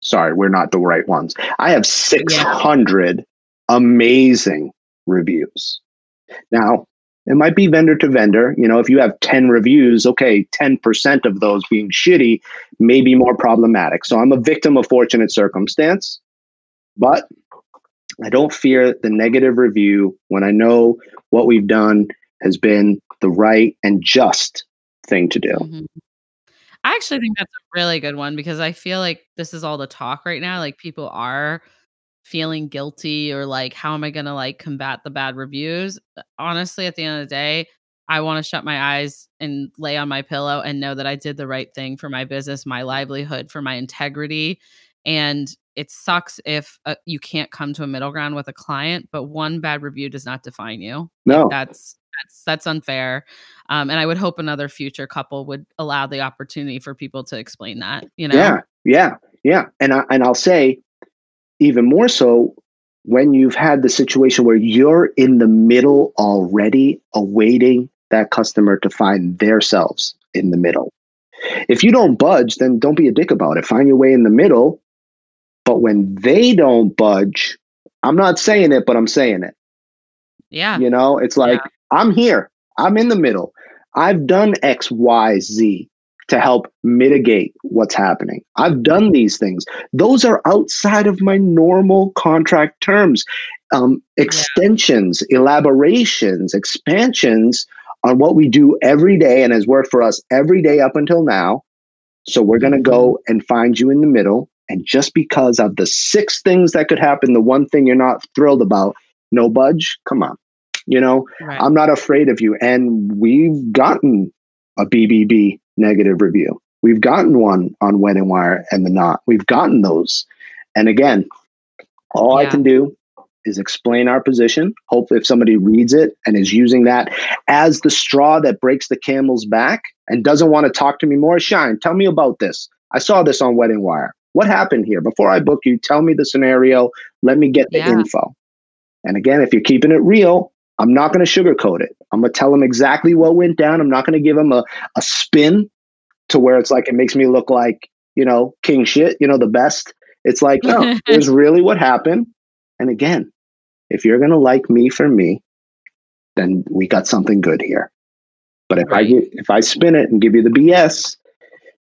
sorry, we're not the right ones. I have 600 amazing reviews. Now, it might be vendor to vendor. You know, if you have 10 reviews, okay, 10% of those being shitty may be more problematic. So I'm a victim of fortunate circumstance, but I don't fear the negative review when I know what we've done has been the right and just thing to do. Mhm. I actually think that's a really good one because I feel like this is all the talk right now. Like people are feeling guilty or like, how am I going to like combat the bad reviews? Uh, Honestly, at the end of the day, I want to shut my eyes and lay on my pillow and know that I did the right thing for my business, my livelihood, for my integrity. And it sucks if uh, you can't come to a middle ground with a client, but one bad review does not define you. No, That's that's that's unfair. Um, and I would hope another future couple would allow the opportunity for people to explain that. You know, Yeah, yeah, yeah. And I, and I'll say even more so when you've had the situation where you're in the middle already awaiting that customer to find themselves in the middle. If you don't budge, then don't be a dick about it. Find your way in the middle. But when they don't budge, I'm not saying it, but I'm saying it. yeah, You know, it's like I'm here. I'm in the middle. I've done X, Y, Z to help mitigate what's happening. I've done these things. Those are outside of my normal contract terms. Um, extensions, yeah. elaborations, expansions on what we do every day and has worked for us every day up until now. So we're going to go mm-hmm. and find you in the middle. And just because of the six things that could happen, the one thing you're not thrilled about, no budge, come on. You know, right. I'm not afraid of you. And we've gotten a BBB negative review. We've gotten one on Wedding Wire and the Knot. We've gotten those. And again, all yeah. I can do is explain our position. Hope if somebody reads it and is using that as the straw that breaks the camel's back and doesn't want to talk to me more, Shine, tell me about this. I saw this on Wedding Wire. What happened here? Before I book you, tell me the scenario. Let me get the yeah. info. And again, if you're keeping it real, I'm not going to sugarcoat it. I'm going to tell them exactly what went down. I'm not going to give them a, a spin to where it's like it makes me look like, you know, king shit, you know, the best. It's like, no, here's really what happened. And again, if you're going to like me for me, then we got something good here. But if right. I get, if I spin it and give you the BS,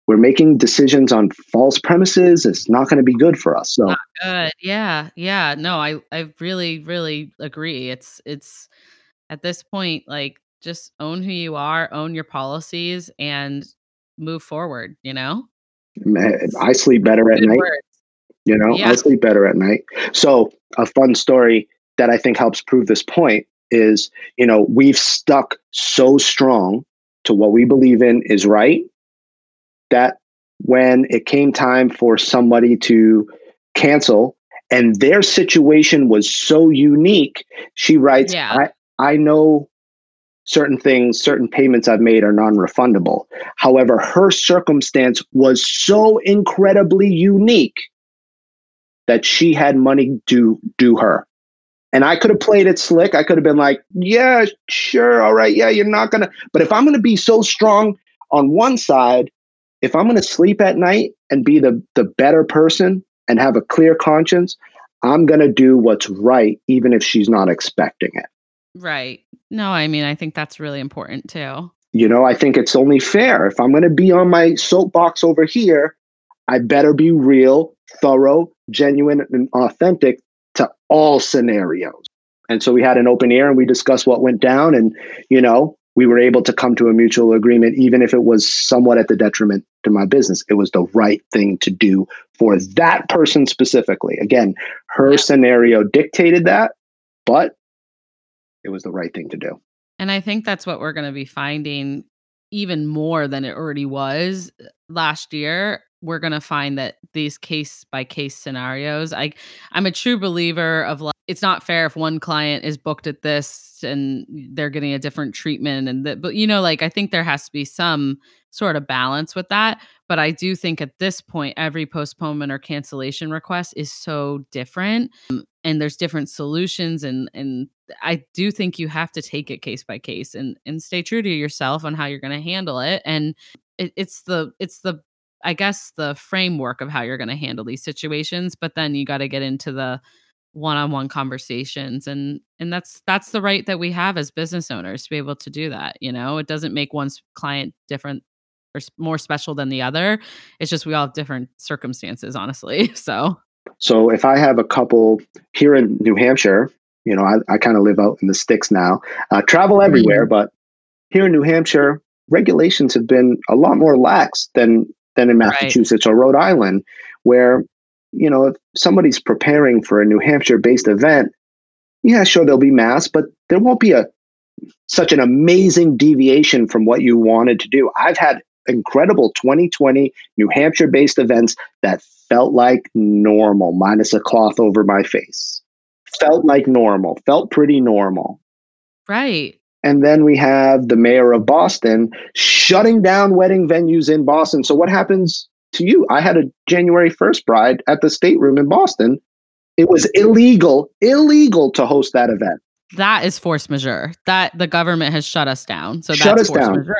we're making decisions on false premises. It's not going to be good for us. So not good. Yeah. Yeah. No, I, I really, really agree. It's, it's at this point, like just own who you are, own your policies and move forward, you know? Eh, I sleep better at night. Words. You know, yeah. I sleep better at night. So a fun story that I think helps prove this point is, you know, we've stuck so strong to what we believe in is right that when it came time for somebody to cancel and their situation was so unique, she writes, yeah. I, I know certain things, certain payments I've made are non refundable. However, her circumstance was so incredibly unique that she had money due due her. And I could have played it slick. I could have been like, yeah, sure, all right, yeah, you're not gonna. But if I'm gonna be so strong on one side if I'm going to sleep at night and be the the better person and have a clear conscience, I'm going to do what's right even if she's not expecting it. Right. No, I mean, I think that's really important too. You know, I think it's only fair. If I'm going to be on my soapbox over here, I better be real, thorough, genuine, and authentic to all scenarios. And so we had an open ear and we discussed what went down. And, you know, we were able to come to a mutual agreement, even if it was somewhat at the detriment to my business. It was the right thing to do for that person specifically. Again, her scenario dictated that, but it was the right thing to do. And I think that's what we're going to be finding even more than it already was uh, last year we're going to find that these case by case scenarios i i'm a true believer of like it's not fair if one client is booked at this and they're getting a different treatment and that but you know like i think there has to be some sort of balance with that but i do think at this point every postponement or cancellation request is so different um, and there's different solutions and and i do think you have to take it case by case and and stay true to yourself on how you're going to handle it and it's the it's the I guess the framework of how you're going to handle these situations, but then you got to get into the one-on-one conversations and and that's that's the right that we have as business owners to be able to do that, you know? It doesn't make one client different or more special than the other. It's just we all have different circumstances, honestly. So so if I have a couple here in New Hampshire, you know, I, I kind of live out in the sticks now, uh, travel everywhere, mm-hmm. but here in New Hampshire, regulations have been a lot more lax than than in Massachusetts right. or Rhode Island, where, you know, if somebody's preparing for a New Hampshire based event, yeah, sure, there'll be masks, but there won't be a such an amazing deviation from what you wanted to do. I've had incredible 2020 New Hampshire based events that felt like normal, minus a cloth over my face. Felt like normal, felt pretty normal. Right. And then we have the mayor of Boston shutting down wedding venues in Boston. So, what happens to you? I had a January 1st bride at the stateroom in Boston. It was illegal, illegal to host that event. That is force majeure. That the government has shut us down. So, shut that's force down. majeure.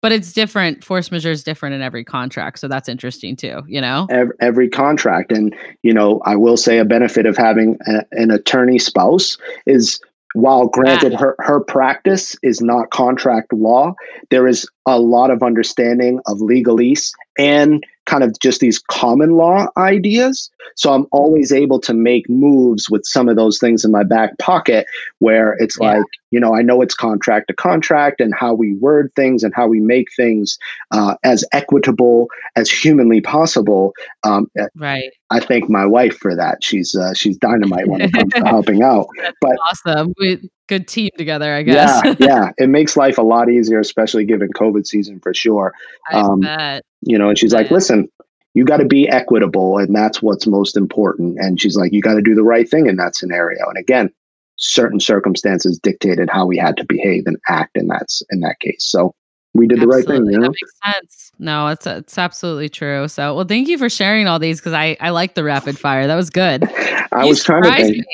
But it's different. Force majeure is different in every contract. So, that's interesting too, you know? Every, every contract. And, you know, I will say a benefit of having a, an attorney spouse is while granted ah. her, her practice is not contract law, there is a lot of understanding of legalese and kind of just these common law ideas. So I'm always able to make moves with some of those things in my back pocket where it's yeah. like, you know, I know it's contract to contract and how we word things and how we make things uh, as equitable as humanly possible. Um, right. I thank my wife for that. She's uh, she's dynamite when it comes to helping out. That's but awesome. We, good team together, I guess. Yeah, yeah. It makes life a lot easier, especially given COVID season for sure. I um, bet. You know, and she's like, listen, you got to be equitable, and that's what's most important. And she's like, you got to do the right thing in that scenario. And again, certain circumstances dictated how we had to behave and act in that in that case. So we did absolutely. the right thing. You know? That makes sense. No, it's it's absolutely true. So, well, thank you for sharing all these because I I like the rapid fire. That was good. I you was trying to think. Me.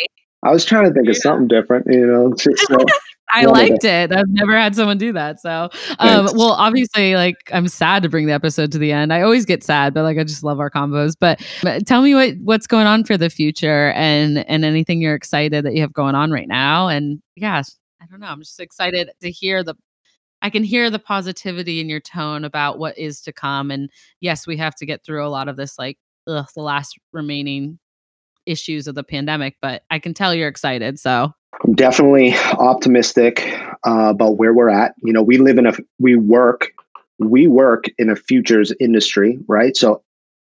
I was trying to think yeah. of something different, you know. Uh, I liked it. I've never had someone do that. So, um, well, obviously, like I'm sad to bring the episode to the end. I always get sad, but like I just love our combos. But, but tell me what what's going on for the future and and anything you're excited that you have going on right now. And yeah, I don't know. I'm just excited to hear the. I can hear the positivity in your tone about what is to come. And yes, we have to get through a lot of this, like ugh, the last remaining issues of the pandemic, but I can tell you're excited. So I'm definitely optimistic uh, about where we're at. You know, we live in a, we work, we work in a futures industry, right? So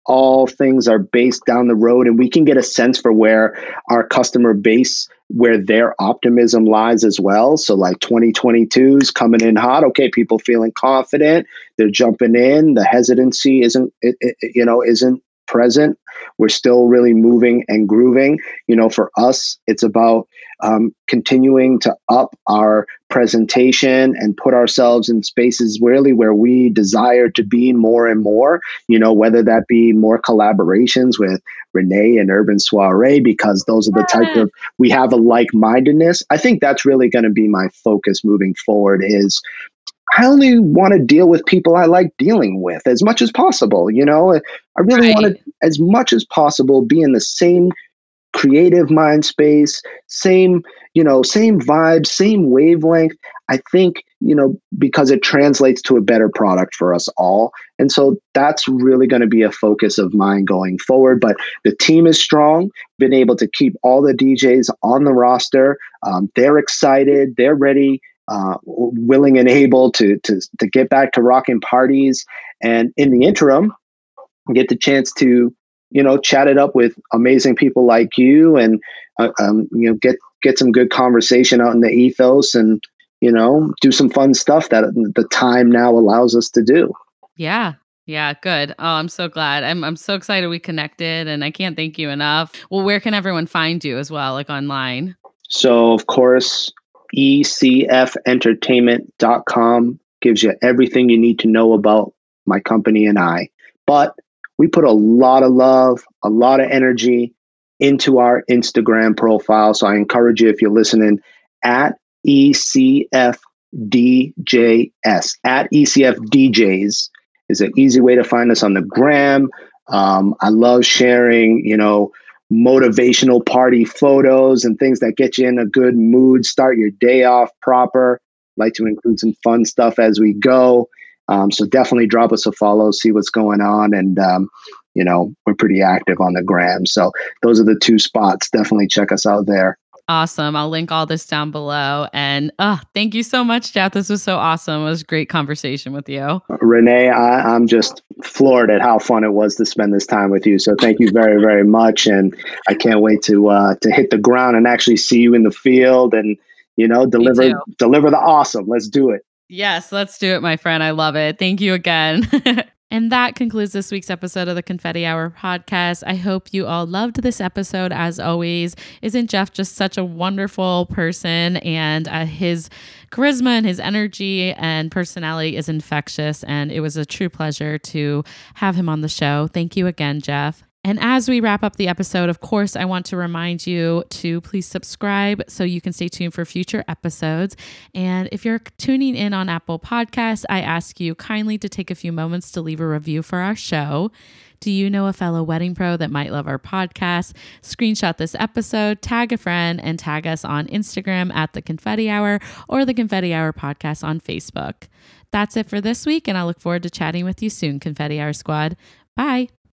all things are based down the road and we can get a sense for where our customer base where their optimism lies as well so like 2022 is coming in hot okay people feeling confident they're jumping in the hesitancy isn't it, it, you know isn't present. We're still really moving and grooving. You know, for us, it's about um, continuing to up our presentation and put ourselves in spaces really where we desire to be more and more. You know, whether that be more collaborations with Renee and Urban Soiree, because those are the type of we have a like mindedness. I think that's really going to be my focus moving forward. Is I only want to deal with people I like dealing with as much as possible. You know, I really right. want to, as much as possible, be in the same creative mind space, same, you know, same vibe, same wavelength. I think, you know, because it translates to a better product for us all. And so that's really going to be a focus of mine going forward. But the team is strong, been able to keep all the DJs on the roster. Um, they're excited, they're ready uh, willing and able to, to to get back to rocking parties, and in the interim, get the chance to you know chat it up with amazing people like you, and uh, um, you know get get some good conversation out in the ethos, and you know do some fun stuff that the time now allows us to do. Yeah, yeah, good. Oh, I'm so glad. I'm I'm so excited we connected and I can't thank you enough. Well, where can everyone find you as well, like online? So, of course, ecfentertainment.com gives you everything you need to know about my company and I. But we put a lot of love, a lot of energy into our Instagram profile. So I encourage you, if you're listening, at ECFDJS, at ECFDJs is an easy way to find us on the gram. Um, I love sharing, you know, motivational party photos and things that get you in a good mood, start your day off proper. Like to include some fun stuff as we go. Um, so definitely drop us a follow, see what's going on. And, um, you know, we're pretty active on the gram. So those are the two spots. Definitely check us out there. Awesome. I'll link all this down below. And uh, thank you so much, Jeff. This was so awesome. It was a great conversation with you. Renee, I, I'm just floored at how fun it was to spend this time with you. So thank you very, very much. And I can't wait to uh, to hit the ground and actually see you in the field and you know deliver deliver the awesome. Let's do it. Yes, let's do it, my friend. I love it. Thank you again. And that concludes this week's episode of the Confetti Hour podcast. I hope you all loved this episode as always. Isn't Jeff just such a wonderful person? And uh, his charisma and his energy and personality is infectious. And it was a true pleasure to have him on the show. Thank you again, Jeff. And as we wrap up the episode, of course, I want to remind you to please subscribe so you can stay tuned for future episodes. And if you're tuning in on Apple Podcasts, I ask you kindly to take a few moments to leave a review for our show. Do you know a fellow wedding pro that might love our podcast? Screenshot this episode, tag a friend, and tag us on Instagram at the Confetti Hour or the Confetti Hour Podcast on Facebook. That's it for this week, and I look forward to chatting with you soon, Confetti Hour Squad. Bye.